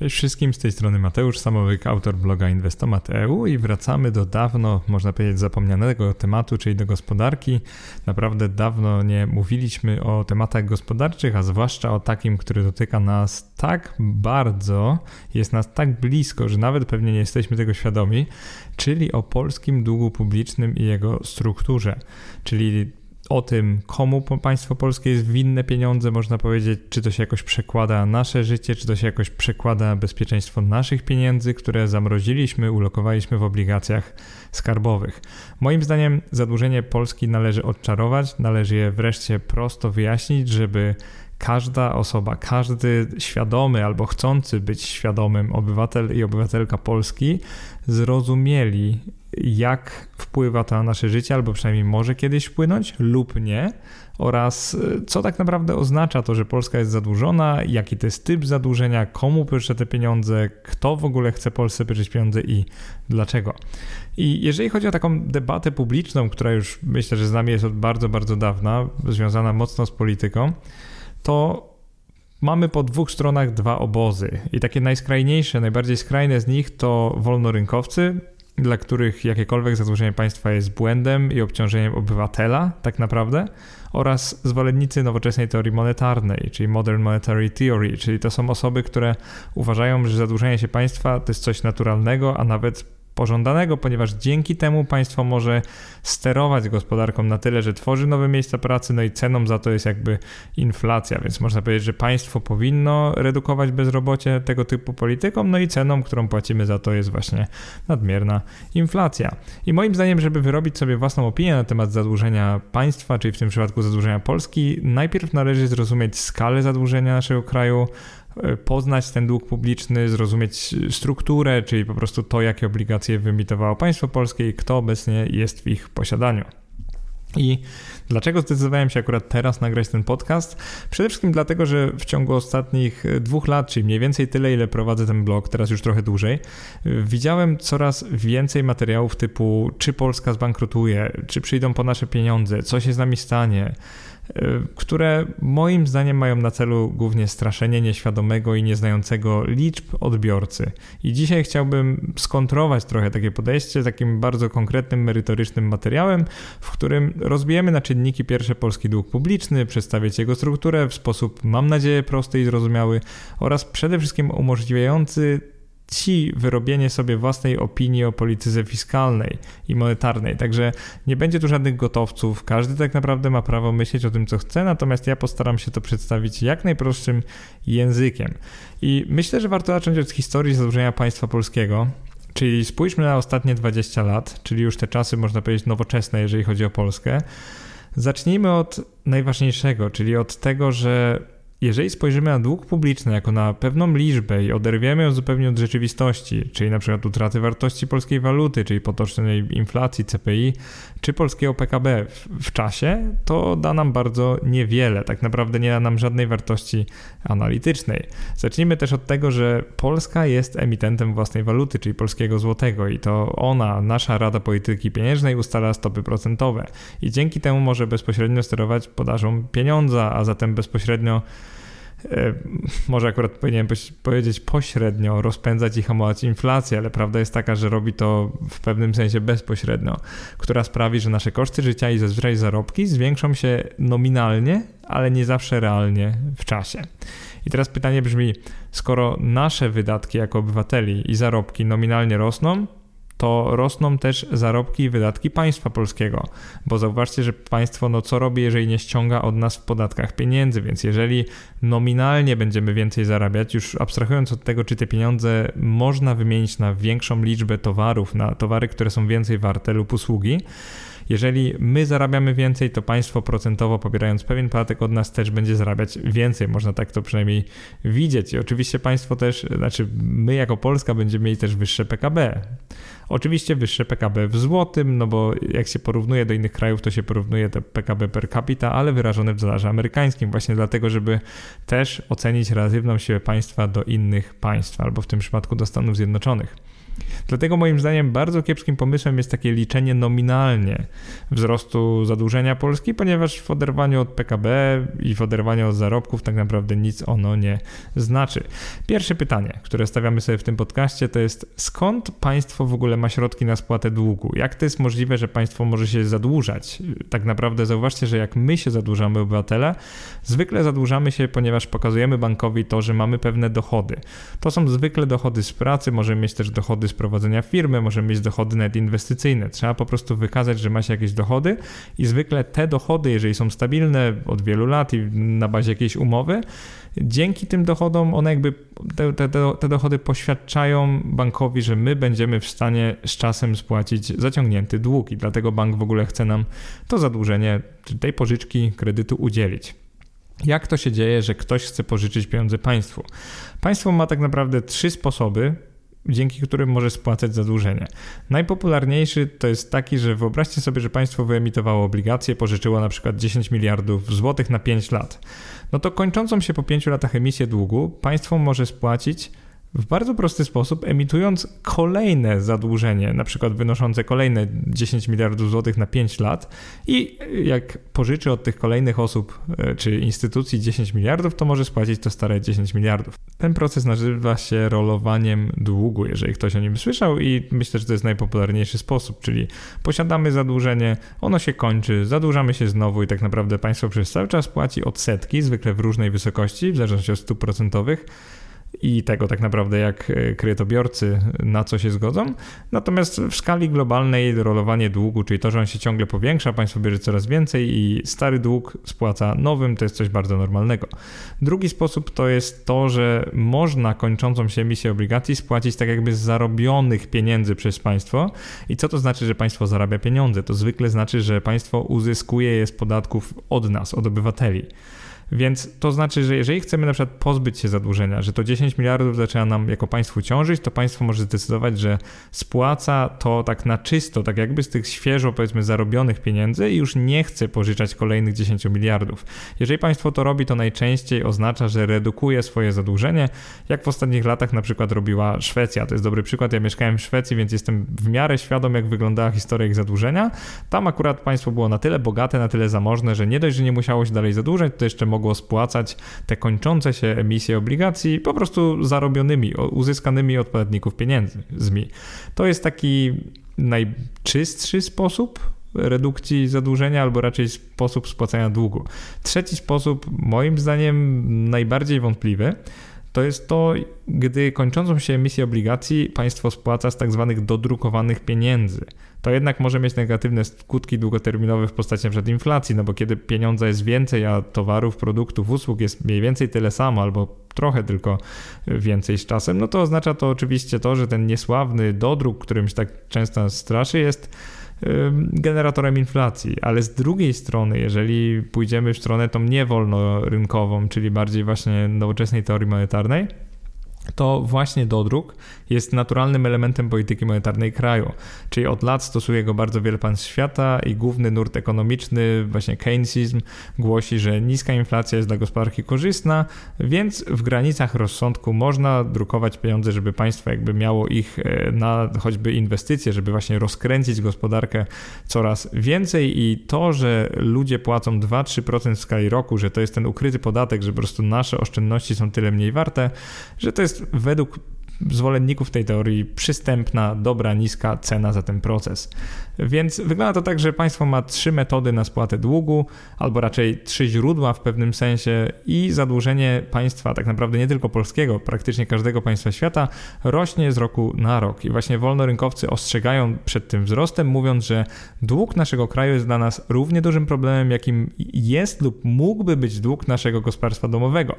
Cześć wszystkim, z tej strony Mateusz Samowyk, autor bloga Inwestomat.eu i wracamy do dawno, można powiedzieć, zapomnianego tematu, czyli do gospodarki. Naprawdę dawno nie mówiliśmy o tematach gospodarczych, a zwłaszcza o takim, który dotyka nas tak bardzo, jest nas tak blisko, że nawet pewnie nie jesteśmy tego świadomi, czyli o polskim długu publicznym i jego strukturze. Czyli o tym, komu państwo polskie jest winne pieniądze, można powiedzieć, czy to się jakoś przekłada na nasze życie, czy to się jakoś przekłada na bezpieczeństwo naszych pieniędzy, które zamroziliśmy, ulokowaliśmy w obligacjach skarbowych. Moim zdaniem zadłużenie Polski należy odczarować, należy je wreszcie prosto wyjaśnić, żeby każda osoba, każdy świadomy albo chcący być świadomym obywatel i obywatelka Polski zrozumieli, jak wpływa to na nasze życie, albo przynajmniej może kiedyś wpłynąć, lub nie, oraz e, co tak naprawdę oznacza to, że Polska jest zadłużona, jaki to jest typ zadłużenia, komu pożycza te pieniądze, kto w ogóle chce Polsce pożyczyć pieniądze i dlaczego. I jeżeli chodzi o taką debatę publiczną, która już myślę, że z nami jest od bardzo, bardzo dawna, związana mocno z polityką, to mamy po dwóch stronach dwa obozy. I takie najskrajniejsze, najbardziej skrajne z nich to wolnorynkowcy, dla których jakiekolwiek zadłużenie państwa jest błędem i obciążeniem obywatela, tak naprawdę, oraz zwolennicy nowoczesnej teorii monetarnej, czyli Modern Monetary Theory, czyli to są osoby, które uważają, że zadłużenie się państwa to jest coś naturalnego, a nawet pożądanego, ponieważ dzięki temu państwo może sterować gospodarką na tyle, że tworzy nowe miejsca pracy, no i ceną za to jest jakby inflacja, więc można powiedzieć, że państwo powinno redukować bezrobocie tego typu polityką, no i ceną, którą płacimy za to jest właśnie nadmierna inflacja. I moim zdaniem, żeby wyrobić sobie własną opinię na temat zadłużenia państwa, czyli w tym przypadku zadłużenia Polski, najpierw należy zrozumieć skalę zadłużenia naszego kraju, poznać ten dług publiczny, zrozumieć strukturę, czyli po prostu to, jakie obligacje wyemitowało państwo polskie i kto obecnie jest w ich posiadaniu. I dlaczego zdecydowałem się akurat teraz nagrać ten podcast? Przede wszystkim dlatego, że w ciągu ostatnich dwóch lat, czyli mniej więcej tyle, ile prowadzę ten blog, teraz już trochę dłużej, widziałem coraz więcej materiałów typu czy Polska zbankrutuje, czy przyjdą po nasze pieniądze, co się z nami stanie, które moim zdaniem mają na celu głównie straszenie nieświadomego i nieznającego liczb odbiorcy. I dzisiaj chciałbym skontrować trochę takie podejście takim bardzo konkretnym, merytorycznym materiałem, w którym rozbijemy na czynniki pierwsze polski dług publiczny, przedstawiać jego strukturę w sposób, mam nadzieję, prosty i zrozumiały oraz przede wszystkim umożliwiający ci wyrobienie sobie własnej opinii o polityce fiskalnej i monetarnej. Także nie będzie tu żadnych gotowców. Każdy tak naprawdę ma prawo myśleć o tym, co chce, natomiast ja postaram się to przedstawić jak najprostszym językiem. I myślę, że warto zacząć od historii zadłużenia państwa polskiego. Czyli spójrzmy na ostatnie 20 lat, czyli już te czasy, można powiedzieć, nowoczesne, jeżeli chodzi o Polskę. Zacznijmy od najważniejszego, czyli od tego, że jeżeli spojrzymy na dług publiczny jako na pewną liczbę i oderwiemy ją zupełnie od rzeczywistości, czyli na przykład utraty wartości polskiej waluty, czyli potocznej inflacji CPI, czy polskiego PKB w, w, czasie, to da nam bardzo niewiele. Tak naprawdę nie da nam żadnej wartości analitycznej. Zacznijmy też od tego, że Polska jest emitentem własnej waluty, czyli polskiego złotego i to ona, nasza Rada Polityki Pieniężnej ustala stopy procentowe i dzięki temu może bezpośrednio sterować podażą pieniądza, a zatem bezpośrednio może akurat powinienem powiedzieć pośrednio rozpędzać i hamować inflację, ale prawda jest taka, że robi to w pewnym sensie bezpośrednio, która sprawi, że nasze koszty życia i zazwyczaj zarobki zwiększą się nominalnie, ale nie zawsze realnie w czasie. I teraz pytanie brzmi, skoro nasze wydatki jako obywateli i zarobki nominalnie rosną, to rosną też zarobki i wydatki państwa polskiego. Bo zauważcie, że państwo no co robi, jeżeli nie ściąga od nas w podatkach pieniędzy, więc jeżeli nominalnie będziemy więcej zarabiać, już abstrahując od tego, czy te pieniądze można wymienić na większą liczbę towarów, na towary, które są więcej warte lub usługi, jeżeli my zarabiamy więcej, to państwo procentowo pobierając pewien podatek od nas też będzie zarabiać więcej. Można tak to przynajmniej widzieć. I oczywiście państwo też, znaczy my jako Polska będziemy mieli też wyższe PKB. Oczywiście wyższe PKB w złotym, no bo jak się porównuje do innych krajów, to się porównuje to PKB per capita, ale wyrażone w dolarze amerykańskim, właśnie dlatego, żeby też ocenić relatywną siłę państwa do innych państw, albo w tym przypadku do Stanów Zjednoczonych. Dlatego moim zdaniem bardzo kiepskim pomysłem jest takie liczenie nominalnie wzrostu zadłużenia Polski, ponieważ w oderwaniu od PKB i w oderwaniu od zarobków tak naprawdę nic ono nie znaczy. Pierwsze pytanie, które stawiamy sobie w tym podcaście to jest skąd państwo w ogóle ma środki na spłatę długu? Jak to jest możliwe, że państwo może się zadłużać? Tak naprawdę zauważcie, że jak my się zadłużamy obywatele, zwykle zadłużamy się, ponieważ pokazujemy bankowi to, że mamy pewne dochody. To są zwykle dochody z pracy, możemy mieć też dochody z prowadzenia firmy, możemy mieć dochody net inwestycyjne. Trzeba po prostu wykazać, że ma się jakieś dochody i zwykle te dochody, jeżeli są stabilne od wielu lat i na bazie jakiejś umowy, dzięki tym dochodom one jakby te, te, te dochody poświadczają bankowi, że my będziemy w stanie z czasem spłacić zaciągnięty dług i dlatego bank w ogóle chce nam to zadłużenie, czy tej pożyczki, kredytu udzielić. Jak to się dzieje, że ktoś chce pożyczyć pieniądze państwu? Państwo ma tak naprawdę trzy sposoby, dzięki którym może spłacać zadłużenie. Najpopularniejszy to jest taki, że wyobraźcie sobie, że państwo wyemitowało obligacje, pożyczyło na przykład 10 miliardów złotych na 5 lat. No to kończącą się po 5 latach emisję długu państwo może spłacić w bardzo prosty sposób, emitując kolejne zadłużenie, na przykład wynoszące kolejne 10 miliardów złotych na 5 lat i jak pożyczy od tych kolejnych osób e, czy instytucji 10 miliardów, to może spłacić to stare 10 miliardów. Ten proces nazywa się rolowaniem długu, jeżeli ktoś o nim słyszał i myślę, że to jest najpopularniejszy sposób, czyli posiadamy zadłużenie, ono się kończy, zadłużamy się znowu i tak naprawdę państwo przez cały czas płaci odsetki, zwykle w różnej wysokości, w zależności od stóp procentowych, i tego tak naprawdę, jak e, kredytobiorcy na co się zgodzą. Natomiast w skali globalnej rolowanie długu, czyli to, że on się ciągle powiększa, państwo bierze coraz więcej i stary dług spłaca nowym, to jest coś bardzo normalnego. Drugi sposób to jest to, że można kończącą się emisję obligacji spłacić tak jakby z zarobionych pieniędzy przez państwo. I co to znaczy, że państwo zarabia pieniądze? To zwykle znaczy, że państwo uzyskuje je z podatków od nas, od obywateli. Więc to znaczy, że jeżeli chcemy na przykład pozbyć się zadłużenia, że to 10 miliardów zaczyna nam jako państwu ciążyć, to państwo może zdecydować, że spłaca to tak na czysto, tak jakby z tych świeżo powiedzmy zarobionych pieniędzy i już nie chce pożyczać kolejnych 10 miliardów. Jeżeli państwo to robi, to najczęściej oznacza, że redukuje swoje zadłużenie, jak w ostatnich latach na przykład robiła Szwecja. To jest dobry przykład. Ja mieszkałem w Szwecji, więc jestem w miarę świadom, jak wyglądała historia ich zadłużenia. Tam akurat państwo było na tyle bogate, na tyle zamożne, że nie dość, że nie musiało się dalej zadłużać, to jeszcze mogło mogło spłacać te kończące się emisje obligacji po prostu zarobionymi, uzyskanymi od podatników pieniędzmi. To jest taki najczystszy sposób redukcji zadłużenia, albo raczej sposób spłacania długu. Trzeci sposób, moim zdaniem najbardziej wątpliwy, to jest to, gdy kończącą się emisję obligacji państwo spłaca z tak zwanych dodrukowanych pieniędzy. To jednak może mieć negatywne skutki długoterminowe w postaci np. inflacji, no bo kiedy pieniądza jest więcej, a towarów, produktów, usług jest mniej więcej tyle samo albo trochę tylko więcej z czasem, no to oznacza to oczywiście to, że ten niesławny dodruk, którym się tak często straszy, jest generatorem inflacji, ale z drugiej strony, jeżeli pójdziemy w stronę tą niewolnorynkową, czyli bardziej właśnie nowoczesnej teorii monetarnej, to właśnie dodruk jest naturalnym elementem polityki monetarnej kraju. Czyli od lat stosuje go bardzo wiele państw świata i główny nurt ekonomiczny, właśnie Keynesizm, głosi, że niska inflacja jest dla gospodarki korzystna, więc w granicach rozsądku można drukować pieniądze, żeby państwo jakby miało ich e, na choćby inwestycje, żeby właśnie rozkręcić gospodarkę coraz więcej i to, że ludzie płacą 2-3% w skali roku, że to jest ten ukryty podatek, że po prostu nasze oszczędności są tyle mniej warte, że to jest według zwolenników tej teorii przystępna, dobra, niska cena za ten proces. Więc wygląda to tak, że państwo ma trzy metody na spłatę długu, albo raczej trzy źródła w pewnym sensie i zadłużenie państwa, tak naprawdę nie tylko polskiego, praktycznie każdego państwa świata, rośnie z roku na rok. I właśnie wolnorynkowcy ostrzegają przed tym wzrostem, mówiąc, że dług naszego kraju jest dla nas równie dużym problemem, jakim jest lub mógłby być dług naszego gospodarstwa domowego.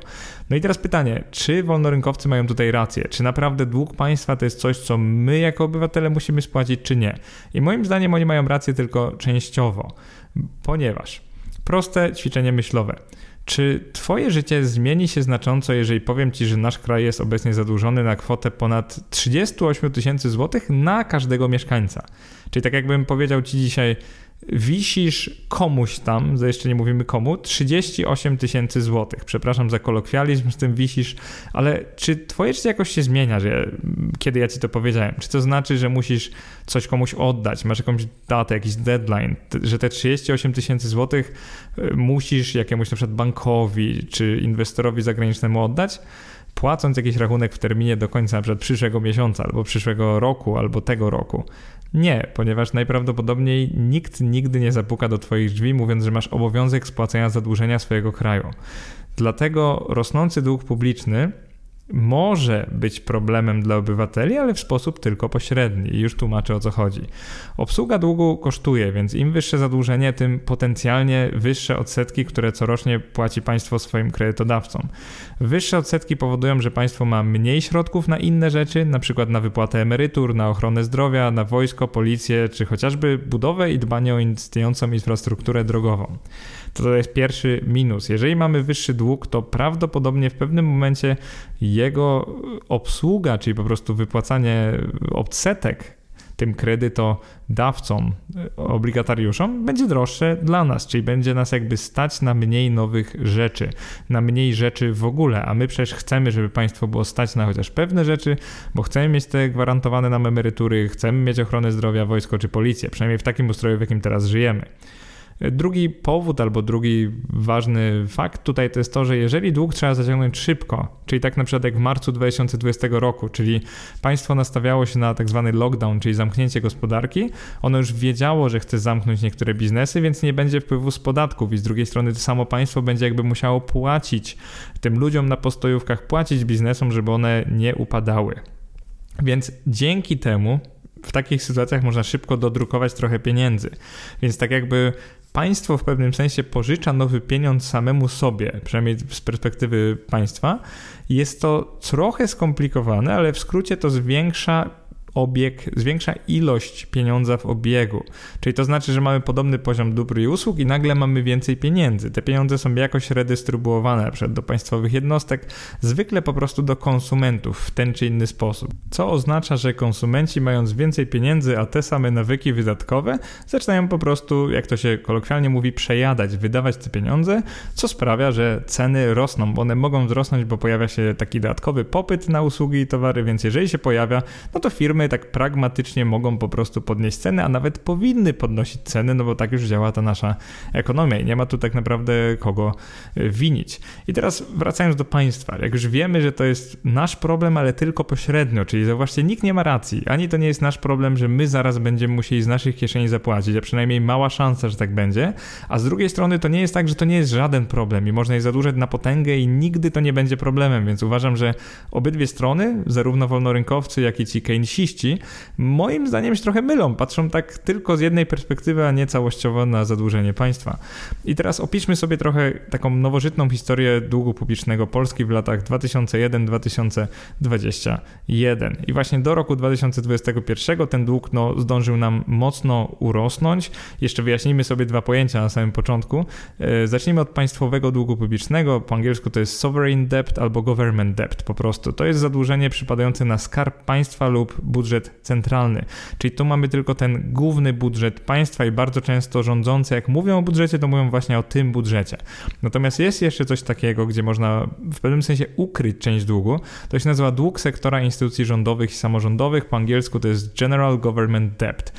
No i teraz pytanie, czy wolnorynkowcy mają tutaj rację? Czy naprawdę dług państwa to jest coś, co my jako obywatele musimy spłacić, czy nie? I moim zdaniem oni mają rację tylko częściowo, ponieważ proste ćwiczenie myślowe. Czy Twoje życie zmieni się znacząco, jeżeli powiem Ci, że nasz kraj jest obecnie zadłużony na kwotę ponad 38 tysięcy złotych na każdego mieszkańca? Czyli tak jakbym powiedział Ci dzisiaj, wisisz komuś tam, jeszcze nie mówimy komu, 38 tysięcy złotych. Przepraszam za kolokwializm, z tym wisisz, ale czy twoje życie jakoś się zmienia, że kiedy ja ci to powiedziałem? Czy to znaczy, że musisz coś komuś oddać, masz jakąś datę, jakiś deadline, że te 38 tysięcy złotych y, musisz jakiemuś na przykład bankowi czy inwestorowi zagranicznemu oddać? Płacąc jakiś rachunek w terminie do końca przykład przyszłego miesiąca, albo przyszłego roku, albo tego roku. Nie, ponieważ najprawdopodobniej nikt nigdy nie zapuka do Twoich drzwi, mówiąc, że masz obowiązek spłacenia zadłużenia swojego kraju. Dlatego rosnący dług publiczny może być problemem dla obywateli, ale w sposób tylko pośredni. I już tłumaczę o co chodzi. Obsługa długu kosztuje, więc im wyższe zadłużenie, tym potencjalnie wyższe odsetki, które corocznie płaci państwo swoim kredytodawcom. Wyższe odsetki powodują, że państwo ma mniej środków na inne rzeczy, na przykład na wypłatę emerytur, na ochronę zdrowia, na wojsko, policję, czy chociażby budowę i dbanie o istniejącą infrastrukturę drogową. To, to jest pierwszy minus. Jeżeli mamy wyższy dług, to prawdopodobnie w pewnym momencie jego obsługa, czyli po prostu wypłacanie odsetek tym kredytodawcom, obligatariuszom, będzie droższe dla nas, czyli będzie nas jakby stać na mniej nowych rzeczy, na mniej rzeczy w ogóle, a my przecież chcemy, żeby państwo było stać na chociaż pewne rzeczy, bo chcemy mieć te gwarantowane nam emerytury, chcemy mieć ochronę zdrowia, wojsko czy policję, przynajmniej w takim ustroju, w jakim teraz żyjemy. Drugi powód albo drugi ważny fakt tutaj to jest to, że jeżeli dług trzeba zaciągnąć szybko, czyli tak na przykład jak w marcu 2020 roku, czyli państwo nastawiało się na tak zwany lockdown, czyli zamknięcie gospodarki, ono już wiedziało, że chce zamknąć niektóre biznesy, więc nie będzie wpływu z podatków i z drugiej strony to samo państwo będzie jakby musiało płacić tym ludziom na postojówkach, płacić biznesom, żeby one nie upadały. Więc dzięki temu w takich sytuacjach można szybko dodrukować trochę pieniędzy. Więc tak jakby państwo w pewnym sensie pożycza nowy pieniądz samemu sobie, przynajmniej z perspektywy państwa. Jest to trochę skomplikowane, ale w skrócie to zwiększa obieg, zwiększa ilość pieniądza w obiegu. Czyli to znaczy, że mamy podobny poziom dóbr i usług i nagle mamy więcej pieniędzy. Te pieniądze są jakoś redystrybuowane, przykład do państwowych jednostek, zwykle po prostu do konsumentów w ten czy inny sposób. Co oznacza, że konsumenci mając więcej pieniędzy, a te same nawyki wydatkowe, zaczynają po prostu, jak to się kolokwialnie mówi, przejadać, wydawać te pieniądze, co sprawia, że ceny rosną, bo one mogą wzrosnąć, bo pojawia się taki dodatkowy popyt na usługi i towary, więc jeżeli się pojawia, no to firmy firmy tak pragmatycznie mogą po prostu podnieść ceny, a nawet powinny podnosić ceny, no bo tak już działa ta nasza ekonomia i nie ma tu tak naprawdę kogo e, winić. I teraz wracając do państwa, jak już wiemy, że to jest nasz problem, ale tylko pośrednio, czyli zauważcie, nikt nie ma racji, ani to nie jest nasz problem, że my zaraz będziemy musieli z naszych kieszeni zapłacić, a przynajmniej mała szansa, że tak będzie, a z drugiej strony to nie jest tak, że to nie jest żaden problem i można je zadłużać na potęgę i nigdy to nie będzie problemem, więc uważam, że obydwie strony, zarówno wolnorynkowcy, jak i ci keynesiści, moim zdaniem się trochę mylą. Patrzą tak tylko z jednej perspektywy, a nie całościowo na zadłużenie państwa. I teraz opiszmy sobie trochę taką nowożytną historię długu publicznego Polski w latach 2001-2021. I właśnie do roku 2021 ten dług no, zdążył nam mocno urosnąć. Jeszcze wyjaśnijmy sobie dwa pojęcia na samym początku. E, zacznijmy od państwowego długu publicznego. Po angielsku to jest sovereign debt albo government debt po prostu. To jest zadłużenie przypadające na skarb państwa lub budżet budżet centralny. Czyli tu mamy tylko ten główny budżet państwa i bardzo często rządzący, jak mówią o budżecie, to mówią właśnie o tym budżecie. Natomiast jest jeszcze coś takiego, gdzie można w pewnym sensie ukryć część długu. To się nazywa dług sektora instytucji rządowych i samorządowych. Po angielsku to jest General Government Debt.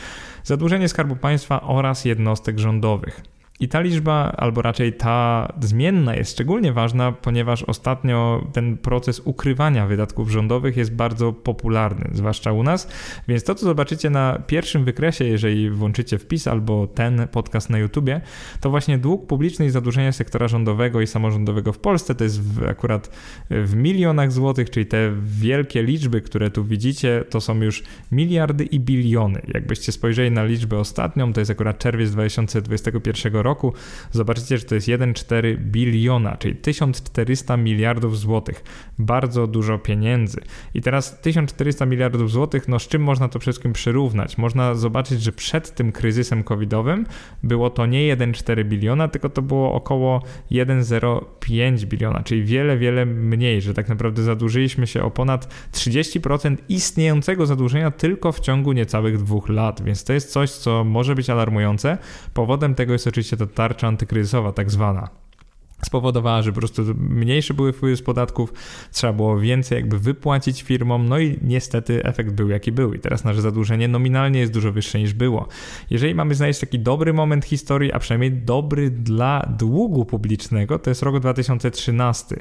Zadłużenie Skarbu Państwa oraz jednostek rządowych. I ta liczba, albo raczej ta zmienna jest szczególnie ważna, ponieważ ostatnio ten proces ukrywania wydatków rządowych jest bardzo popularny, zwłaszcza u nas. Więc to, co zobaczycie na pierwszym wykresie, jeżeli włączycie wpis albo ten podcast na YouTubie, to właśnie dług publiczny i zadłużenie sektora rządowego i samorządowego w Polsce to jest w, akurat w milionach złotych, czyli te wielkie liczby, które tu widzicie, to są już miliardy i biliony. Jakbyście spojrzeli na liczbę ostatnią, to jest akurat czerwiec 2021 roku roku, zobaczycie, że to jest 1,4 biliona, czyli 1400 miliardów złotych. Bardzo dużo pieniędzy. I teraz 1400 miliardów złotych, no z czym można to wszystkim przyrównać? Można zobaczyć, że przed tym kryzysem covidowym było to nie 1,4 biliona, tylko to było około 1,05 biliona, czyli wiele, wiele mniej, że tak naprawdę zadłużyliśmy się o ponad 30% istniejącego zadłużenia tylko w ciągu niecałych dwóch lat, więc to jest coś, co może być alarmujące. Powodem tego jest oczywiście ta tarcza antykryzysowa, tak zwana spowodowała, że po prostu mniejsze były wpływy z podatków, trzeba było więcej jakby wypłacić firmom, no i niestety efekt był jaki był i teraz nasze zadłużenie nominalnie jest dużo wyższe niż było. Jeżeli mamy znaleźć taki dobry moment historii, a przynajmniej dobry dla długu publicznego, to jest rok 2013,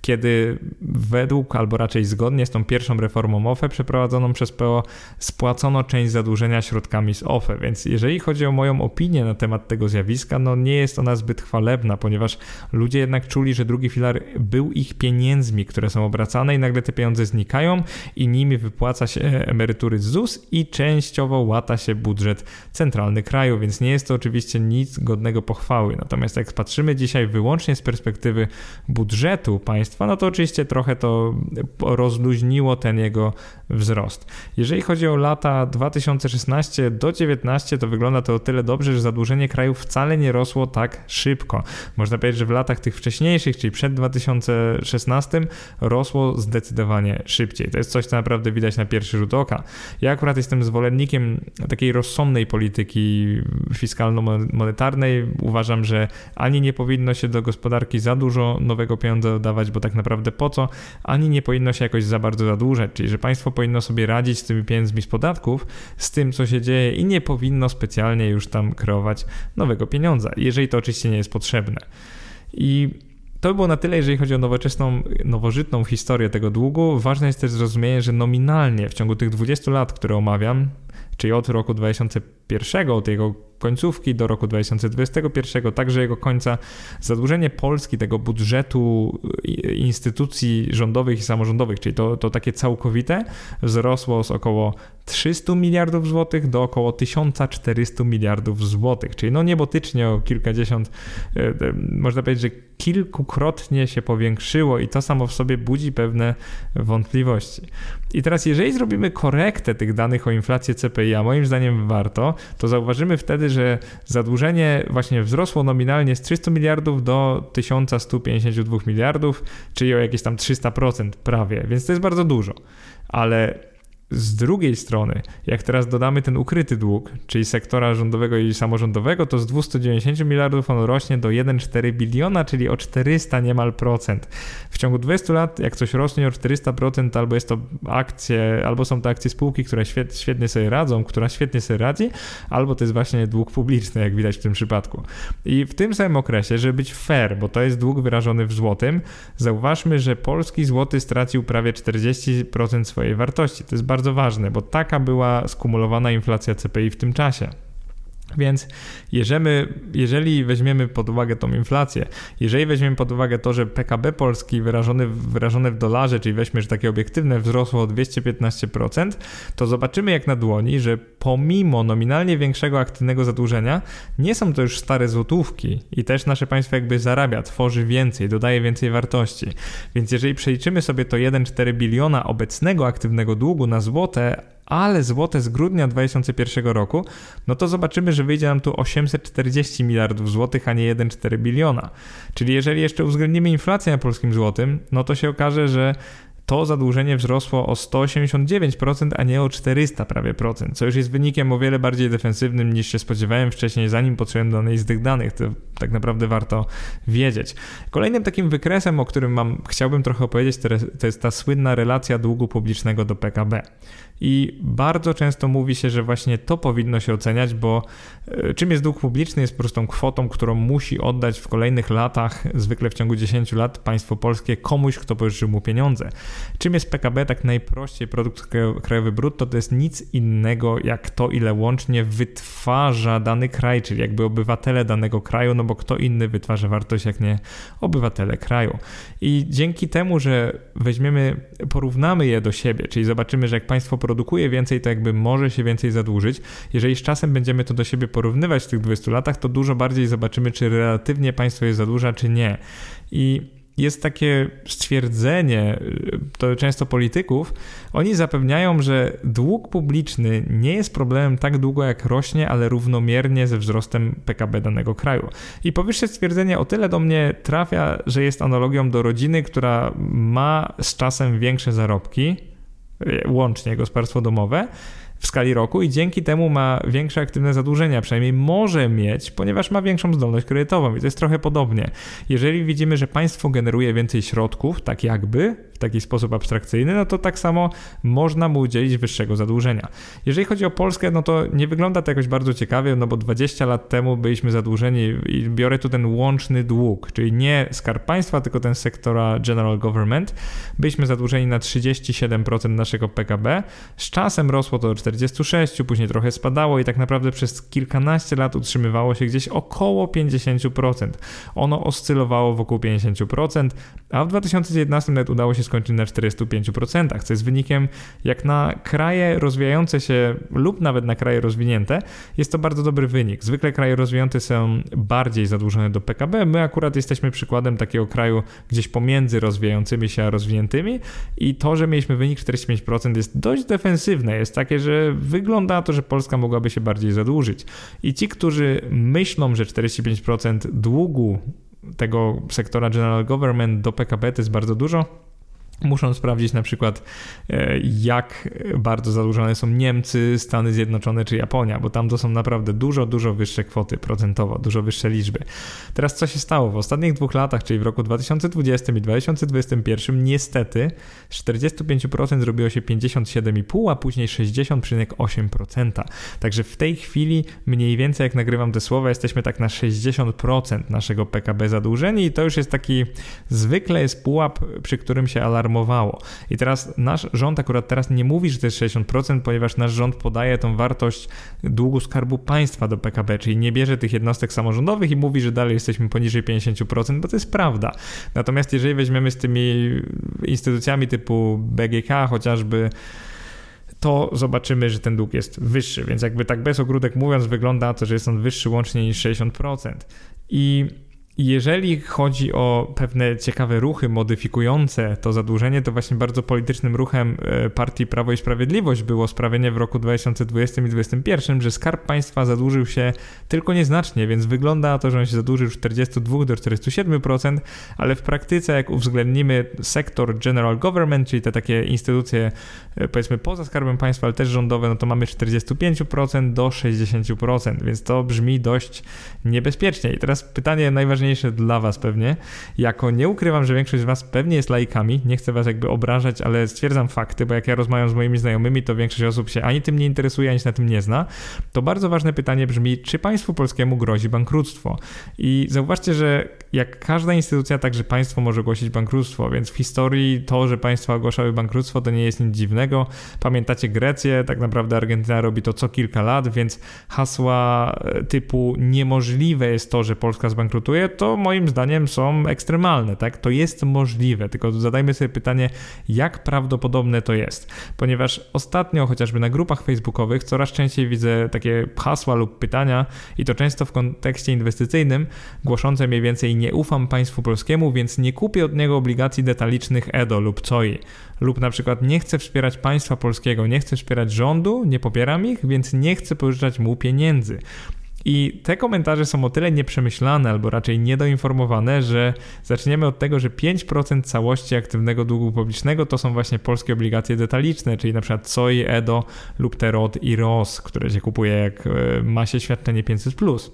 kiedy według, albo raczej zgodnie z tą pierwszą reformą OFE przeprowadzoną przez PO, spłacono część zadłużenia środkami z OFE, więc jeżeli chodzi o moją opinię na temat tego zjawiska, no nie jest ona zbyt chwalebna, ponieważ ludzie Ludzie jednak czuli, że drugi filar był ich pieniędzmi, które są obracane i nagle te pieniądze znikają i nimi wypłaca się emerytury z ZUS i częściowo łata się budżet centralny kraju, więc nie jest to oczywiście nic godnego pochwały. Natomiast jak patrzymy dzisiaj wyłącznie z perspektywy budżetu państwa, no to oczywiście trochę to rozluźniło ten jego wzrost. Jeżeli chodzi o lata 2016 do 2019, to wygląda to o tyle dobrze, że zadłużenie kraju wcale nie rosło tak szybko. Można powiedzieć, że w latach tych wcześniejszych, czyli przed 2016, rosło zdecydowanie szybciej. To jest coś, co naprawdę widać na pierwszy rzut oka. Ja akurat jestem zwolennikiem takiej rozsądnej polityki fiskalno-monetarnej. Uważam, że ani nie powinno się do gospodarki za dużo nowego pieniądza dodawać, bo tak naprawdę po co, ani nie powinno się jakoś za bardzo zadłużać, czyli że państwo powinno sobie radzić z tymi pieniędzmi z podatków, z tym, co się dzieje i nie powinno specjalnie już tam kreować nowego pieniądza, jeżeli to oczywiście nie jest potrzebne. I to było na tyle, jeżeli chodzi o nowoczesną, nowożytną historię tego długu. Ważne jest też zrozumienie, że nominalnie w ciągu tych 20 lat, które omawiam, czyli od roku 2001, od jego końcówki do roku 2021, także jego końca, zadłużenie Polski, tego budżetu instytucji rządowych i samorządowych, czyli to, to takie całkowite, wzrosło z około 300 miliardów złotych do około 1400 miliardów złotych, czyli no niebotycznie o kilkadziesiąt, e, e, można powiedzieć, że kilkukrotnie się powiększyło i to samo w sobie budzi pewne wątpliwości. I teraz jeżeli zrobimy korektę tych danych o inflacji CPI, a moim zdaniem warto, to zauważymy wtedy, że zadłużenie właśnie wzrosło nominalnie z 300 miliardów do 1152 miliardów, czyli o jakieś tam 300% prawie, więc to jest bardzo dużo. Ale z drugiej strony, jak teraz dodamy ten ukryty dług, czyli sektora rządowego i samorządowego, to z 290 miliardów on rośnie do 1,4 biliona, czyli o 400 niemal procent. W ciągu 20 lat, jak coś rośnie o 400%, albo jest to akcje, albo są to akcje spółki, które świetnie sobie radzą, która świetnie sobie radzi, albo to jest właśnie dług publiczny, jak widać w tym przypadku. I w tym samym okresie, żeby być fair, bo to jest dług wyrażony w złotym, zauważmy, że polski złoty stracił prawie 40% swojej wartości. To jest bardzo bardzo ważne, bo taka była skumulowana inflacja CPI w tym czasie. Więc jeżeli, jeżeli weźmiemy pod uwagę tą inflację, jeżeli weźmiemy pod uwagę to, że PKB Polski wyrażone, wyrażone w dolarze, czyli weźmy, że takie obiektywne wzrosło o 215%, to zobaczymy jak na dłoni, że pomimo nominalnie większego aktywnego zadłużenia, nie są to już stare złotówki i też nasze państwo jakby zarabia, tworzy więcej, dodaje więcej wartości. Więc jeżeli przeliczymy sobie to 1,4 biliona obecnego aktywnego długu na złote, ale złote z grudnia 2001 roku, no to zobaczymy, że wyjdzie nam tu 840 miliardów złotych, a nie 1,4 biliona. Czyli jeżeli jeszcze uwzględnimy inflację na polskim złotym, no to się okaże, że to zadłużenie wzrosło o 189%, a nie o 400 prawie procent, co już jest wynikiem o wiele bardziej defensywnym niż się spodziewałem wcześniej, zanim potrzebowałem danej z tych danych. To tak naprawdę warto wiedzieć. Kolejnym takim wykresem, o którym mam, chciałbym trochę opowiedzieć, to jest ta słynna relacja długu publicznego do PKB. I bardzo często mówi się, że właśnie to powinno się oceniać, bo e, czym jest dług publiczny, jest prostą kwotą, którą musi oddać w kolejnych latach, zwykle w ciągu 10 lat, państwo polskie komuś, kto pożyczył mu pieniądze. Czym jest PKB? Tak najprościej produkt krajowy brutto to jest nic innego jak to, ile łącznie wytwarza dany kraj, czyli jakby obywatele danego kraju, no bo kto inny wytwarza wartość jak nie obywatele kraju. I dzięki temu, że weźmiemy, porównamy je do siebie, czyli zobaczymy, że jak państwo produkuje więcej, to jakby może się więcej zadłużyć. Jeżeli z czasem będziemy to do siebie porównywać w tych 20 latach, to dużo bardziej zobaczymy, czy relatywnie państwo je zadłuża, czy nie. I jest takie stwierdzenie, to często polityków, oni zapewniają, że dług publiczny nie jest problemem tak długo jak rośnie, ale równomiernie ze wzrostem PKB danego kraju. I powyższe stwierdzenie o tyle do mnie trafia, że jest analogią do rodziny, która ma z czasem większe zarobki, łącznie gospodarstwo domowe, w skali roku i dzięki temu ma większe aktywne zadłużenia, przynajmniej może mieć, ponieważ ma większą zdolność kredytową i to jest trochę podobnie. Jeżeli widzimy, że państwo generuje więcej środków, tak jakby, w taki sposób abstrakcyjny, no to tak samo można mu udzielić wyższego zadłużenia. Jeżeli chodzi o Polskę, no to nie wygląda to jakoś bardzo ciekawie, no bo 20 lat temu byliśmy zadłużeni i biorę tu ten łączny dług, czyli nie skarb państwa, tylko ten sektora general government. Byliśmy zadłużeni na 37% naszego PKB. Z czasem rosło to do 46, później trochę spadało i tak naprawdę przez kilkanaście lat utrzymywało się gdzieś około 50%. Ono oscylowało wokół 50%, a w 2019 nawet udało się skończyć na 45%, co jest wynikiem jak na kraje rozwijające się lub nawet na kraje rozwinięte, jest to bardzo dobry wynik. Zwykle kraje rozwinięte są bardziej zadłużone do PKB, my akurat jesteśmy przykładem takiego kraju gdzieś pomiędzy rozwijającymi się a rozwiniętymi i to, że mieliśmy wynik 45% jest dość defensywne, jest takie, że wygląda na to, że Polska mogłaby się bardziej zadłużyć. I ci, którzy myślą, że 45% długu tego sektora general government do PKB to jest bardzo dużo, Muszą sprawdzić na przykład, e, jak bardzo zadłużone są Niemcy, Stany Zjednoczone czy Japonia, bo tam to są naprawdę dużo, dużo wyższe kwoty procentowo, dużo wyższe liczby. Teraz co się stało? W ostatnich dwóch latach, czyli w roku 2020 i 2021, niestety z 45% zrobiło się 57,5%, a później 60,8%. Także w tej chwili mniej więcej, jak nagrywam te słowa, jesteśmy tak na 60% naszego PKB zadłużeni i to już jest taki zwykle jest pułap, przy którym się alarm alarmowało. I teraz nasz rząd akurat teraz nie mówi, że to jest 60%, ponieważ nasz rząd podaje tą wartość długu skarbu państwa do PKB, czyli nie bierze tych jednostek samorządowych i mówi, że dalej jesteśmy poniżej 50%, bo to jest prawda. Natomiast jeżeli weźmiemy z tymi instytucjami typu BGK chociażby, to zobaczymy, że ten dług jest wyższy. Więc jakby tak bez ogródek mówiąc, wygląda to, że jest on wyższy łącznie niż 60%. I jeżeli chodzi o pewne ciekawe ruchy modyfikujące to zadłużenie, to właśnie bardzo politycznym ruchem e, partii Prawo i Sprawiedliwość było sprawienie w roku 2020 i 2021, że Skarb Państwa zadłużył się tylko nieznacznie, więc wygląda na to, że on się zadłużył z 42 do 47%, ale w praktyce jak uwzględnimy sektor general government, czyli te takie instytucje e, powiedzmy poza Skarbem Państwa, ale też rządowe, no to mamy 45% do 60%, więc to brzmi dość niebezpiecznie. I teraz pytanie najważniejsze najważniejsze dla Was pewnie. Jako nie ukrywam, że większość z Was pewnie jest laikami, nie chcę Was jakby obrażać, ale stwierdzam fakty, bo jak ja rozmawiam z moimi znajomymi, to większość osób się ani tym nie interesuje, ani się na tym nie zna. To bardzo ważne pytanie brzmi, czy państwu polskiemu grozi bankructwo? I zauważcie, że jak każda instytucja, także państwo może ogłosić bankructwo, więc w historii to, że państwa ogłaszały bankructwo, to nie jest nic dziwnego. Pamiętacie Grecję, tak naprawdę Argentyna robi to co kilka lat, więc hasła e, typu niemożliwe jest to, że Polska zbankrutuje, to moim zdaniem są ekstremalne, tak? To jest możliwe, tylko zadajmy sobie pytanie, jak prawdopodobne to jest. Ponieważ ostatnio chociażby na grupach facebookowych coraz częściej widzę takie hasła lub pytania i to często w kontekście inwestycyjnym głoszące mniej więcej nie ufam państwu polskiemu, więc nie kupię od niego obligacji detalicznych EDO lub COI. Lub na przykład nie chcę wspierać państwa polskiego, nie chcę wspierać rządu, nie popieram ich, więc nie chcę pożyczać mu pieniędzy. I te komentarze są o tyle nieprzemyślane, albo raczej niedoinformowane, że zaczniemy od tego, że 5% całości aktywnego długu publicznego to są właśnie polskie obligacje detaliczne, czyli przykład COI, EDO lub TEROT i ROS, które się kupuje jak e, ma się świadczenie 500+.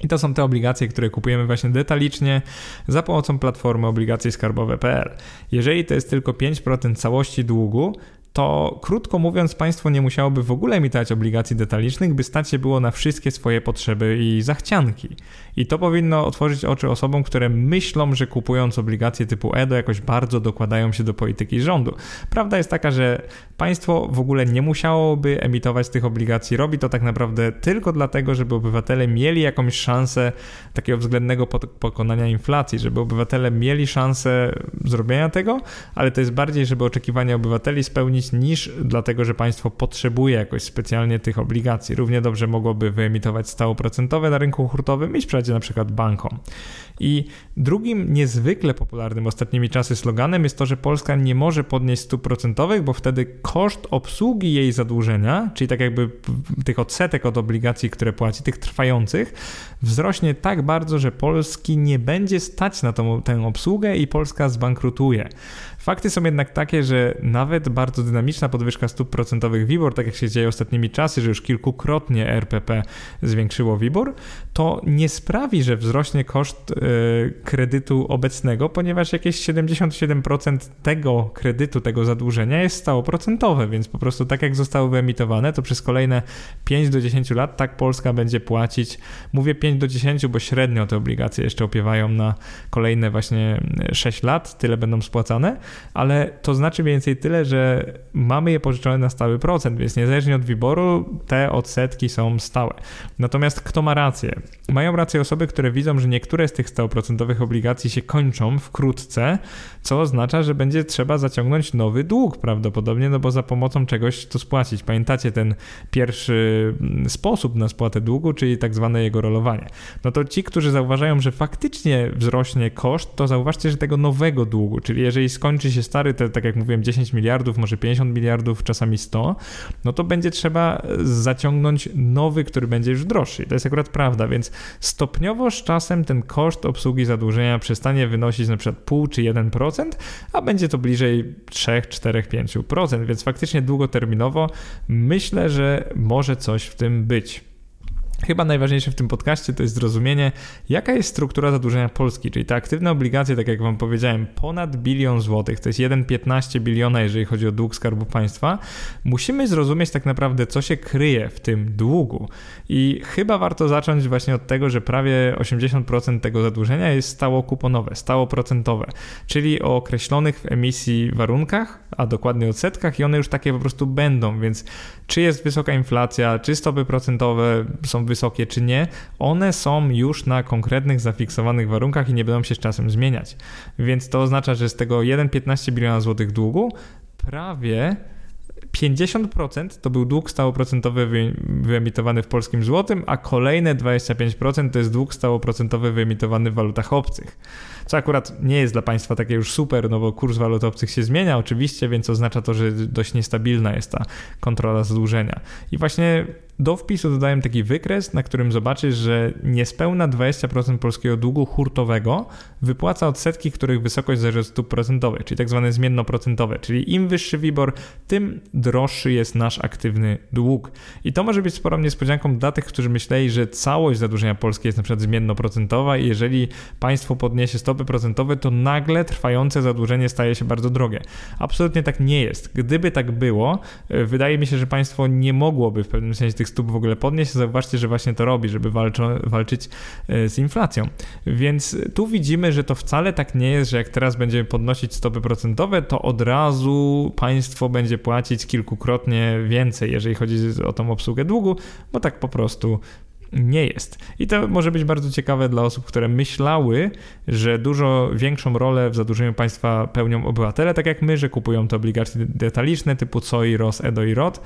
I to są te obligacje, które kupujemy właśnie detalicznie za pomocą platformy obligacje skarbowe.pl. Jeżeli to jest tylko 5% całości długu, to krótko mówiąc, państwo nie musiałoby w ogóle emitować obligacji detalicznych, by stać się było na wszystkie swoje potrzeby i zachcianki. I to powinno otworzyć oczy osobom, które myślą, że kupując obligacje typu EDO jakoś bardzo dokładają się do polityki rządu. Prawda jest taka, że państwo w ogóle nie musiałoby emitować tych obligacji. Robi to tak naprawdę tylko dlatego, żeby obywatele mieli jakąś szansę takiego względnego pokonania inflacji, żeby obywatele mieli szansę zrobienia tego, ale to jest bardziej, żeby oczekiwania obywateli spełnić niż dlatego, że państwo potrzebuje jakoś specjalnie tych obligacji. Równie dobrze mogłoby wyemitować stałoprocentowe na rynku hurtowym i sprzedać na przykład bankom. I drugim niezwykle popularnym ostatnimi czasy sloganem jest to, że Polska nie może podnieść stóp procentowych, bo wtedy koszt obsługi jej zadłużenia, czyli tak jakby tych odsetek od obligacji, które płaci, tych trwających, wzrośnie tak bardzo, że Polski nie będzie stać na tą, tę obsługę i Polska zbankrutuje. Fakty są jednak takie, że nawet bardzo dynamiczna podwyżka stóp procentowych WIBOR, tak jak się dzieje ostatnimi czasy, że już kilkukrotnie RPP zwiększyło WIBOR, to nie sprawi, że wzrośnie koszt y, kredytu obecnego, ponieważ jakieś 77% tego kredytu, tego zadłużenia jest stałoprocentowe, więc po prostu tak jak zostało wyemitowane, to przez kolejne 5 do 10 lat tak Polska będzie płacić, mówię 5 do 10, bo średnio te obligacje jeszcze opiewają na kolejne właśnie 6 lat, tyle będą spłacane, ale to znaczy mniej więcej tyle, że mamy je pożyczone na stały procent, więc niezależnie od wyboru te odsetki są stałe. Natomiast kto ma rację? Mają rację osoby, które widzą, że niektóre z tych stałoprocentowych obligacji się kończą wkrótce, co oznacza, że będzie trzeba zaciągnąć nowy dług prawdopodobnie, no bo za pomocą czegoś to spłacić. Pamiętacie ten pierwszy mm, sposób na spłatę długu, czyli tak zwane jego rolowanie. No to ci, którzy zauważają, że faktycznie wzrośnie koszt, to zauważcie, że tego nowego długu, czyli jeżeli skończy się stary, te, tak jak mówiłem, 10 miliardów, może 50 miliardów, czasami 100, no to będzie trzeba zaciągnąć nowy, który będzie już droższy. To jest akurat prawda, więc stopniowo z czasem ten koszt obsługi zadłużenia przestanie wynosić na przykład pół czy 1%, a będzie to bliżej 3, 4, 5%, więc faktycznie długoterminowo myślę, że może coś w tym być. Chyba najważniejsze w tym podcaście to jest zrozumienie, jaka jest struktura zadłużenia Polski, czyli te aktywne obligacje, tak jak Wam powiedziałem, ponad bilion złotych, to jest 1,15 biliona, jeżeli chodzi o dług Skarbu Państwa. Musimy zrozumieć tak naprawdę, co się kryje w tym długu. I chyba warto zacząć właśnie od tego, że prawie 80% tego zadłużenia jest stało kuponowe, stało procentowe, czyli o określonych w emisji warunkach, a dokładnie odsetkach i one już takie po prostu będą, więc czy jest wysoka inflacja, czy stopy procentowe są wysokie, czy nie, one są już na konkretnych, zafiksowanych warunkach i nie będą się z czasem zmieniać. Więc to oznacza, że z tego 1,15 biliona złotych długu prawie 50% to był dług stałoprocentowy wyemitowany w polskim złotym, a kolejne 25% to jest dług stałoprocentowy wyemitowany w walutach obcych. Co akurat nie jest dla państwa takie już super, no bo kurs walut obcych się zmienia oczywiście, więc oznacza to, że dość niestabilna jest ta kontrola zadłużenia. I właśnie do wpisu dodałem taki wykres, na którym zobaczysz, że niespełna 20% polskiego długu hurtowego wypłaca odsetki, których wysokość zależy od stóp procentowych, czyli tak zwane zmiennoprocentowe, czyli im wyższy WIBOR, tym droższy jest nasz aktywny dług. I to może być sporą niespodzianką dla tych, którzy myśleli, że całość zadłużenia Polski jest na przykład zmiennoprocentowa i jeżeli państwo podniesie stopy procentowe, to nagle trwające zadłużenie staje się bardzo drogie. Absolutnie tak nie jest. Gdyby tak było, wydaje mi się, że państwo nie mogłoby w pewnym sensie tych stóp w ogóle podnieść. Zauważcie, że właśnie to robi, żeby walczyć e, z inflacją. Więc tu widzimy, że to wcale tak nie jest, że jak teraz będziemy podnosić stopy procentowe, to od razu państwo będzie płacić kilkukrotnie więcej, jeżeli chodzi o tą obsługę długu, bo tak po prostu nie jest. I to może być bardzo ciekawe dla osób, które myślały, że dużo większą rolę w zadłużeniu państwa pełnią obywatele, tak jak my, że kupują te obligacje detaliczne typu COI, ROS, EDO i ROT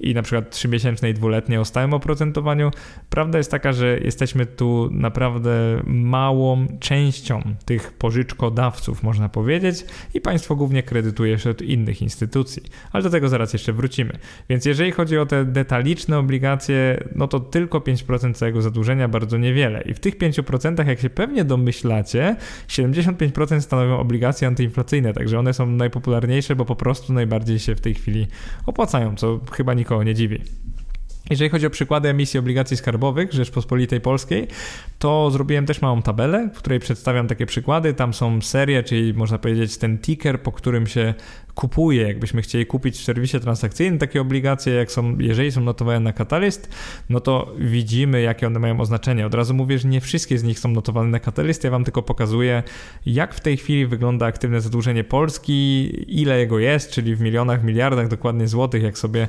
i na przykład trzymiesięczne i dwuletnie o stałym oprocentowaniu. Prawda jest taka, że jesteśmy tu naprawdę małą częścią tych pożyczkodawców, można powiedzieć, i państwo głównie kredytuje się od innych instytucji. Ale do tego zaraz jeszcze wrócimy. Więc jeżeli chodzi o te detaliczne obligacje, no to tylko 5% całego zadłużenia, bardzo niewiele. I w tych 5%, jak się pewnie domyślacie, 75% stanowią obligacje antyinflacyjne, także one są najpopularniejsze, bo po prostu najbardziej się w tej chwili opłacają, co chyba nikogo nie dziwi. Jeżeli chodzi o przykłady emisji obligacji skarbowych Rzeczpospolitej Polskiej, to zrobiłem też małą tabelę, w której przedstawiam takie przykłady. Tam są serie, czyli można powiedzieć ten ticker, po którym się kupuje, jakbyśmy chcieli kupić w serwisie transakcyjnym takie obligacje, jak są, jeżeli są notowane na Catalyst, no to widzimy, jakie one mają oznaczenie. Od razu mówię, że nie wszystkie z nich są notowane na Catalyst, ja wam tylko pokazuję, jak w tej chwili wygląda aktywne zadłużenie Polski, ile jego jest, czyli w milionach, miliardach dokładnie złotych, jak sobie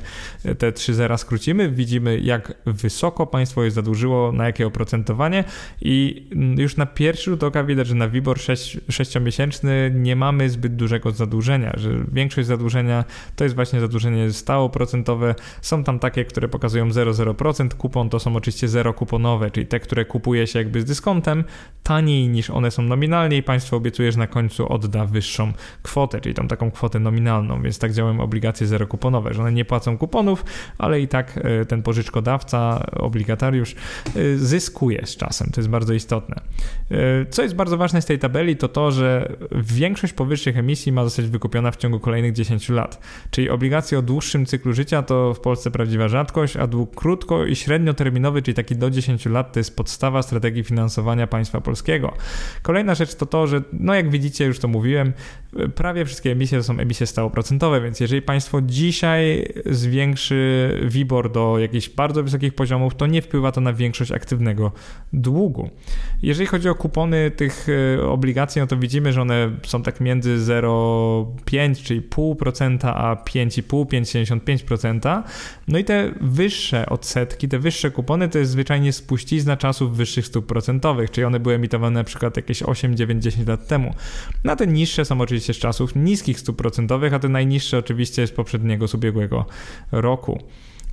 te trzy zera skrócimy, widzimy, jak wysoko państwo je zadłużyło, na jakie oprocentowanie. I już na pierwszy rzut oka widać, że na WIBOR 6-miesięczny nie mamy zbyt dużego zadłużenia, że większość zadłużenia to jest właśnie zadłużenie stałoprocentowe. Są tam takie, które pokazują 0,0%. Kupon to są oczywiście zero kuponowe, czyli te, które kupuje się jakby z dyskontem, taniej niż one są nominalnie i państwo obiecuje, że na końcu odda wyższą kwotę, czyli tą taką kwotę nominalną, więc tak działają obligacje zero kuponowe, że one nie płacą kuponów, ale i tak e, ten pożyczkodawca, obligatariusz e, zyskuje z czasem. To jest bardzo istotne. E, co jest bardzo ważne z tej tabeli, to to, że większość powyższych emisji ma zostać wykupiona w ciągu kolejnych 10 lat. Czyli obligacje o dłuższym cyklu życia to w Polsce prawdziwa rzadkość, a dług krótko i średnioterminowy, czyli taki do 10 lat, to jest podstawa strategii finansowania państwa polskiego. Kolejna rzecz to to, że no jak widzicie, już to mówiłem, prawie wszystkie emisje to są emisje stałoprocentowe, więc jeżeli państwo dzisiaj zwiększy WIBOR do jakichś bardzo wysokich poziomów, to nie wpływa to na większość aktywnego długu. Jeżeli chodzi o kupony tych e, obligacji, no to widzimy, że one są tak między 0,5 czyli 0,5%, a 5,5, 5,75%. No i te wyższe odsetki, te wyższe kupony to jest zwyczajnie spuścizna czasów wyższych stóp procentowych, czyli one były emitowane na przykład jakieś 8, 9, 10 lat temu. Na te niższe są oczywiście z czasów niskich stóp procentowych, a te najniższe oczywiście z poprzedniego, z ubiegłego roku.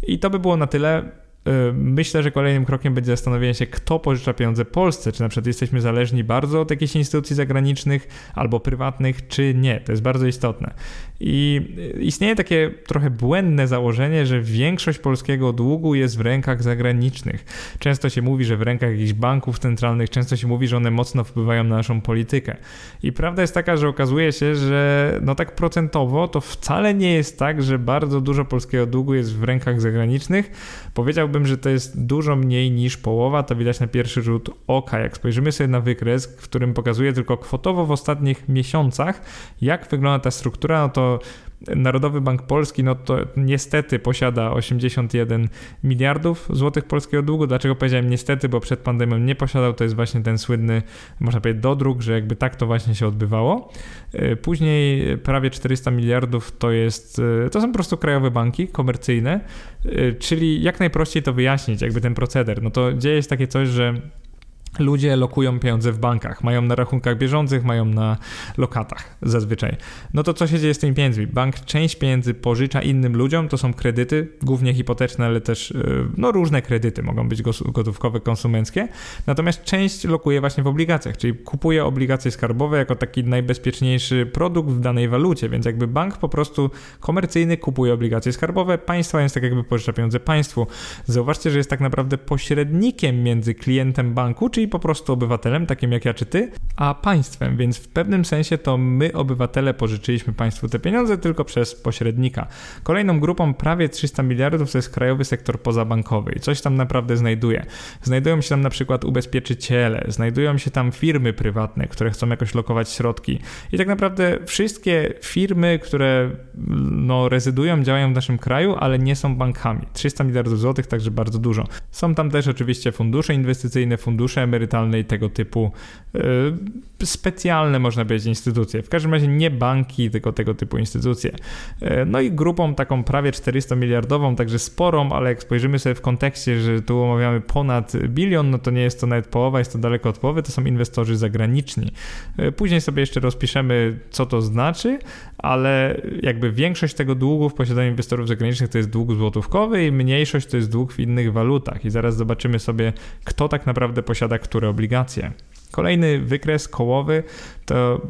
I to by było na tyle. Y, myślę, że kolejnym krokiem będzie zastanowienie się, kto pożycza pieniądze Polsce. Czy na przykład jesteśmy zależni bardzo od jakichś instytucji zagranicznych albo prywatnych, czy nie. To jest bardzo istotne. I istnieje takie trochę błędne założenie, że większość polskiego długu jest w rękach zagranicznych. Często się mówi, że w rękach jakichś banków centralnych, często się mówi, że one mocno wpływają na naszą politykę. I prawda jest taka, że okazuje się, że no tak procentowo to wcale nie jest tak, że bardzo dużo polskiego długu jest w rękach zagranicznych. Powiedziałbym, że to jest dużo mniej niż połowa. To widać na pierwszy rzut oka. Jak spojrzymy sobie na wykres, w którym pokazuje tylko kwotowo w ostatnich miesiącach, jak wygląda ta struktura, no to Narodowy Bank Polski, no to niestety posiada 81 miliardów złotych polskiego długu. Dlaczego powiedziałem niestety, bo przed pandemią nie posiadał, to jest właśnie ten słynny, można powiedzieć, dodruk, że jakby tak to właśnie się odbywało. E, później prawie 400 miliardów to jest, e, to są po prostu krajowe banki komercyjne, e, czyli jak najprościej to wyjaśnić, jakby ten proceder. No to dzieje się takie coś, że Ludzie lokują pieniądze w bankach, mają na rachunkach bieżących, mają na lokatach zazwyczaj. No to co się dzieje z tymi pieniędzmi? Bank część pieniędzy pożycza innym ludziom, to są kredyty, głównie hipoteczne, ale też y, no, różne kredyty, mogą być gotówkowe, konsumenckie. Natomiast część lokuje właśnie w obligacjach, czyli kupuje obligacje skarbowe jako taki najbezpieczniejszy produkt w danej walucie, więc jakby bank po prostu komercyjny kupuje obligacje skarbowe, państwa jest tak jakby pożycza pieniądze państwu. Zauważcie, że jest tak naprawdę pośrednikiem między klientem banku, czyli po prostu obywatelem, takim jak ja czy ty, a państwem, więc w pewnym sensie to my, obywatele, pożyczyliśmy państwu te pieniądze tylko przez pośrednika. Kolejną grupą prawie 300 miliardów to jest krajowy sektor pozabankowy i coś tam naprawdę znajduje. Znajdują się tam na przykład ubezpieczyciele, znajdują się tam firmy prywatne, które chcą jakoś lokować środki i tak naprawdę wszystkie firmy, które no, rezydują, działają w naszym kraju, ale nie są bankami. 300 miliardów złotych, także bardzo dużo. Są tam też oczywiście fundusze inwestycyjne, fundusze emerytalne i tego typu y, specjalne, można powiedzieć, instytucje. W każdym razie nie banki, tylko tego typu instytucje. Y, no i grupą taką prawie 400 miliardową, także sporą, ale jak spojrzymy sobie w kontekście, że tu omawiamy ponad bilion, no to nie jest to nawet połowa, jest to daleko od połowy, to są inwestorzy zagraniczni. Y, później sobie jeszcze rozpiszemy, co to znaczy, ale jakby większość tego długu w posiadaniu inwestorów zagranicznych to jest dług złotówkowy i mniejszość to jest dług w innych walutach. I zaraz zobaczymy sobie, kto tak naprawdę posiada które obligacje. Kolejny wykres kołowy to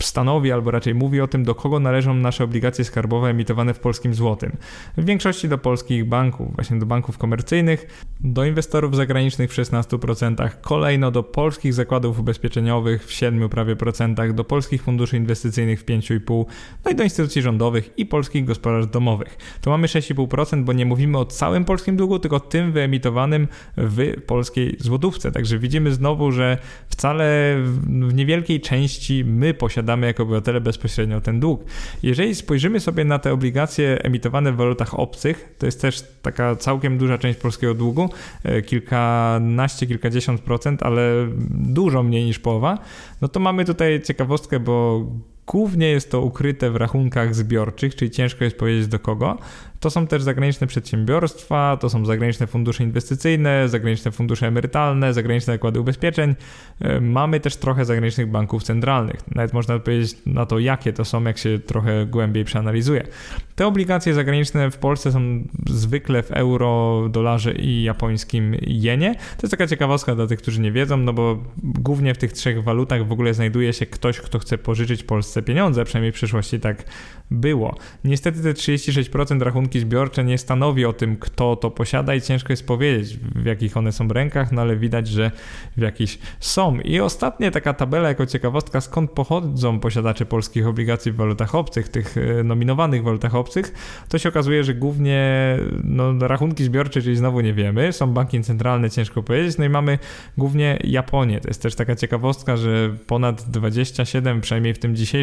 stanowi, albo raczej mówi o tym, do kogo należą nasze obligacje skarbowe emitowane w polskim złotym. W większości do polskich banków, właśnie do banków komercyjnych, do inwestorów zagranicznych w 16%, kolejno do polskich zakładów ubezpieczeniowych w 7 prawie procentach, do polskich funduszy inwestycyjnych w 5,5%, no i do instytucji rządowych i polskich gospodarstw domowych. Tu mamy 6,5%, bo nie mówimy o całym polskim długu, tylko tym wyemitowanym w polskiej złotówce. Także widzimy znowu, że wcale w niewielkiej części my posiadamy posiadamy jako obywatele bezpośrednio ten dług. Jeżeli spojrzymy sobie na te obligacje emitowane w walutach obcych, to jest też taka całkiem duża część polskiego długu, e, kilkanaście, kilkadziesiąt procent, ale dużo mniej niż połowa, no to mamy tutaj ciekawostkę, bo Głównie jest to ukryte w rachunkach zbiorczych, czyli ciężko jest powiedzieć do kogo. To są też zagraniczne przedsiębiorstwa, to są zagraniczne fundusze inwestycyjne, zagraniczne fundusze emerytalne, zagraniczne zakłady ubezpieczeń. E, mamy też trochę zagranicznych banków centralnych. Nawet można powiedzieć na to, jakie to są, jak się trochę głębiej przeanalizuje. Te obligacje zagraniczne w Polsce są zwykle w euro, dolarze i japońskim jenie. To jest taka ciekawostka dla tych, którzy nie wiedzą, no bo głównie w tych trzech walutach w ogóle znajduje się ktoś, kto chce pożyczyć Polsce pieniądze, przynajmniej w przyszłości tak było. Niestety te 36% rachunki zbiorcze nie stanowi o tym, kto to posiada i ciężko jest powiedzieć, w jakich one są rękach, no ale widać, że w jakichś są. I ostatnia taka tabela jako ciekawostka, skąd pochodzą posiadacze polskich obligacji w walutach obcych, tych e, nominowanych walutach obcych, to się okazuje, że głównie no, rachunki zbiorcze, czyli znowu nie wiemy, są banki centralne, ciężko powiedzieć, no i mamy głównie Japonię. To jest też taka ciekawostka, że ponad 27, przynajmniej w tym dzisiejszym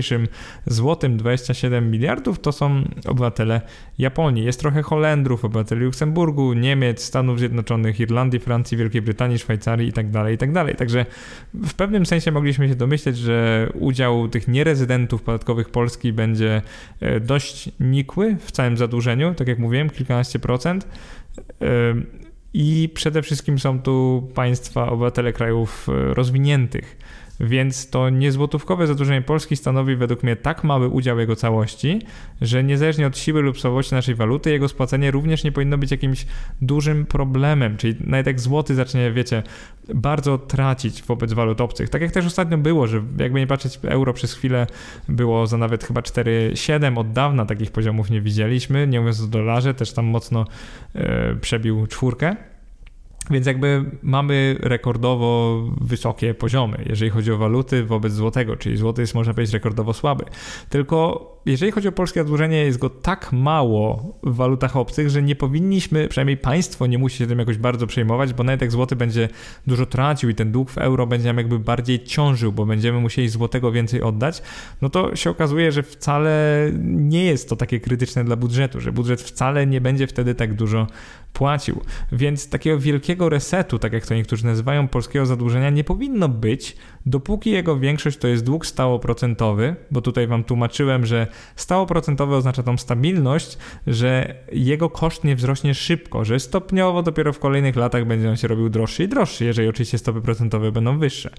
złotym 27 milionów miliardów to są obywatele Japonii. Jest trochę Holendrów, obywateli Luksemburgu, Niemiec, Stanów Zjednoczonych, Irlandii, Francji, Wielkiej Brytanii, Szwajcarii itd., tak itd. Tak Także w pewnym sensie mogliśmy się domyśleć, że udział tych nierezydentów podatkowych Polski będzie e, dość nikły w całym zadłużeniu, tak jak mówiłem, kilkanaście procent. E, I przede wszystkim są tu państwa, obywatele krajów e, rozwiniętych więc to niezłotówkowe zadłużenie Polski stanowi według mnie tak mały udział jego całości, że niezależnie od siły lub słabości naszej waluty, jego spłacenie również nie powinno być jakimś dużym problemem. Czyli nawet jak złoty zacznie, wiecie, bardzo tracić wobec walut obcych. Tak jak też ostatnio było, że jakby nie patrzeć, euro przez chwilę było za nawet chyba 4,7 od dawna takich poziomów nie widzieliśmy, nie mówiąc o dolarze, też tam mocno e, przebił czwórkę. Więc jakby mamy rekordowo wysokie poziomy, jeżeli chodzi o waluty wobec złotego, czyli złoty jest można powiedzieć rekordowo słaby. Tylko jeżeli chodzi o polskie zadłużenie, jest go tak mało w walutach obcych, że nie powinniśmy, przynajmniej państwo nie musi się tym jakoś bardzo przejmować, bo nawet jak złoty będzie dużo tracił i ten dług w euro będzie nam jakby bardziej ciążył, bo będziemy musieli złotego więcej oddać, no to się okazuje, że wcale nie jest to takie krytyczne dla budżetu, że budżet wcale nie będzie wtedy tak dużo płacił. Więc takiego wielkiego resetu, tak jak to niektórzy nazywają, polskiego zadłużenia nie powinno być, dopóki jego większość to jest dług stałoprocentowy, bo tutaj wam tłumaczyłem, że stałoprocentowy oznacza tą stabilność, że jego koszt nie wzrośnie szybko, że stopniowo dopiero w kolejnych latach będzie on się robił droższy i droższy, jeżeli oczywiście stopy procentowe będą wyższe.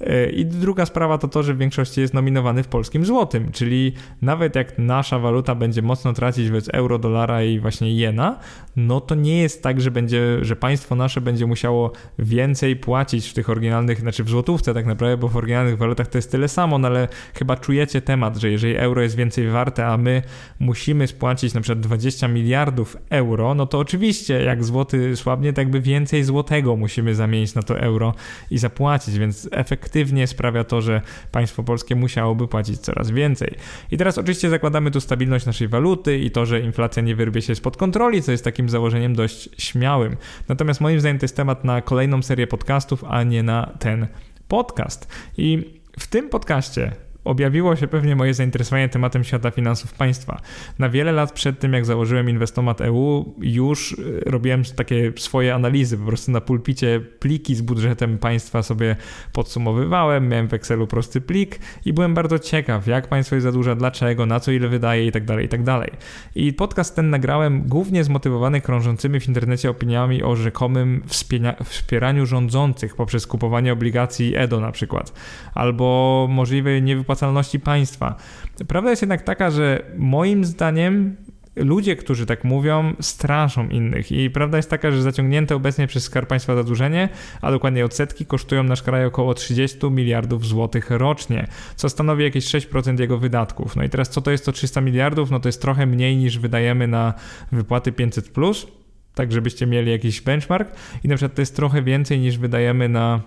E, I druga sprawa to to, że w większości jest nominowany w polskim złotym, czyli nawet jak nasza waluta będzie mocno tracić wobec euro, dolara i właśnie jena, no to nie jest tak, że będzie, że państwo nasze będzie musiało więcej płacić w tych oryginalnych, znaczy w złotówce tak naprawdę, bo w oryginalnych walutach to jest tyle samo, no ale chyba czujecie temat, że jeżeli euro jest więcej warte, a my musimy spłacić na przykład 20 miliardów euro, no to oczywiście jak złoty słabnie, to jakby więcej złotego musimy zamienić na to euro i zapłacić, więc efekt efektywnie sprawia to, że państwo polskie musiałoby płacić coraz więcej. I teraz oczywiście zakładamy tu stabilność naszej waluty i to, że inflacja nie wyrwie się spod kontroli, co jest takim założeniem dość śmiałym. Natomiast moim zdaniem to jest temat na kolejną serię podcastów, a nie na ten podcast. I w tym podcaście objawiło się pewnie moje zainteresowanie tematem świata finansów państwa. Na wiele lat przed tym, jak założyłem Inwestomat EU, już e, robiłem takie swoje analizy, po prostu na pulpicie pliki z budżetem państwa sobie podsumowywałem, miałem w Excelu prosty plik i byłem bardzo ciekaw, jak państwo je zadłuża, dlaczego, na co ile wydaje i tak dalej, i tak. I podcast ten nagrałem głównie zmotywowany krążącymi w internecie opiniami o rzekomym wspieraniu rządzących poprzez kupowanie obligacji EDO na przykład, albo możliwej niewypłacalności państwa. Prawda jest jednak taka, że moim zdaniem ludzie, którzy tak mówią, straszą innych. I prawda jest taka, że zaciągnięte obecnie przez Skarb Państwa zadłużenie, a dokładnie odsetki, kosztują nasz kraj około 30 miliardów złotych rocznie, co stanowi jakieś 6% jego wydatków. No i teraz co to jest to 300 miliardów? No to jest trochę mniej niż wydajemy na wypłaty 500+, plus, tak żebyście mieli jakiś benchmark i na przykład to jest trochę więcej niż wydajemy na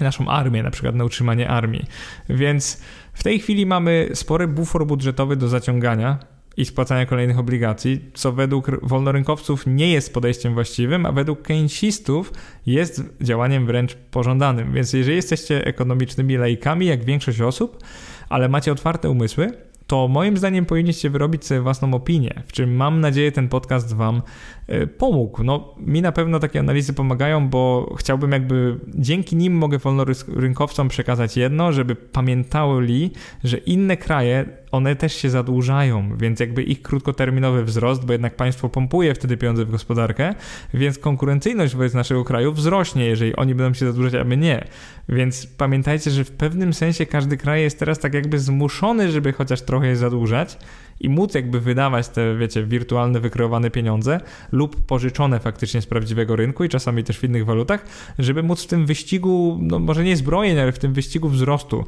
naszą armię, na przykład na utrzymanie armii. Więc w tej chwili mamy spory bufor budżetowy do zaciągania i spłacania kolejnych obligacji, co według wolnorynkowców nie jest podejściem właściwym, a według keynesistów jest działaniem wręcz pożądanym. Więc jeżeli jesteście ekonomicznymi laikami, jak większość osób, ale macie otwarte umysły, to moim zdaniem powinniście wyrobić sobie własną opinię, w czym mam nadzieję ten podcast Wam e, pomógł. No, mi na pewno takie analizy pomagają, bo chciałbym jakby dzięki nim mogę wolnorynkowcom przekazać jedno, żeby pamiętali, że inne kraje one też się zadłużają, więc jakby ich krótkoterminowy wzrost, bo jednak państwo pompuje wtedy pieniądze w gospodarkę, więc konkurencyjność wobec naszego kraju wzrośnie, jeżeli oni będą się zadłużać, a my nie. Więc pamiętajcie, że w pewnym sensie każdy kraj jest teraz tak jakby zmuszony, żeby chociaż trochę je zadłużać, i móc jakby wydawać te, wiecie, wirtualne, wykreowane pieniądze lub pożyczone faktycznie z prawdziwego rynku i czasami też w innych walutach, żeby móc w tym wyścigu, no może nie zbrojeń, ale w tym wyścigu wzrostu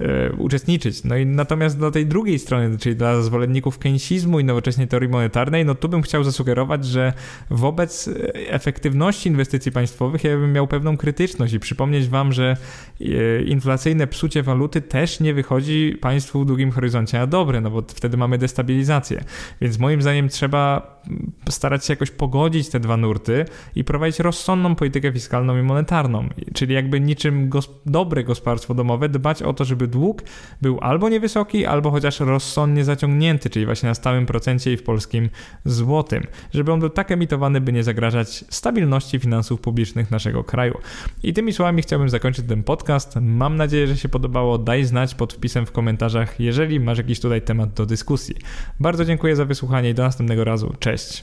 e, uczestniczyć. No i natomiast dla tej drugiej strony, czyli dla zwolenników keynesizmu i nowoczesnej teorii monetarnej, no tu bym chciał zasugerować, że wobec e, efektywności inwestycji państwowych ja bym miał pewną krytyczność i przypomnieć wam, że e, inflacyjne psucie waluty też nie wychodzi państwu w długim horyzoncie na dobre, no bo wtedy mamy destabilizację. Więc moim zdaniem trzeba starać się jakoś pogodzić te dwa nurty i prowadzić rozsądną politykę fiskalną i monetarną. Czyli jakby niczym gos dobre gospodarstwo domowe dbać o to, żeby dług był albo niewysoki, albo chociaż rozsądnie zaciągnięty, czyli właśnie na stałym procencie i w polskim złotym. Żeby on był tak emitowany, by nie zagrażać stabilności finansów publicznych naszego kraju. I tymi słowami chciałbym zakończyć ten podcast. Mam nadzieję, że się podobało. Daj znać pod wpisem w komentarzach, jeżeli masz jakiś tutaj temat do dyskusji. Bardzo dziękuję za wysłuchanie i do następnego razu. Cześć.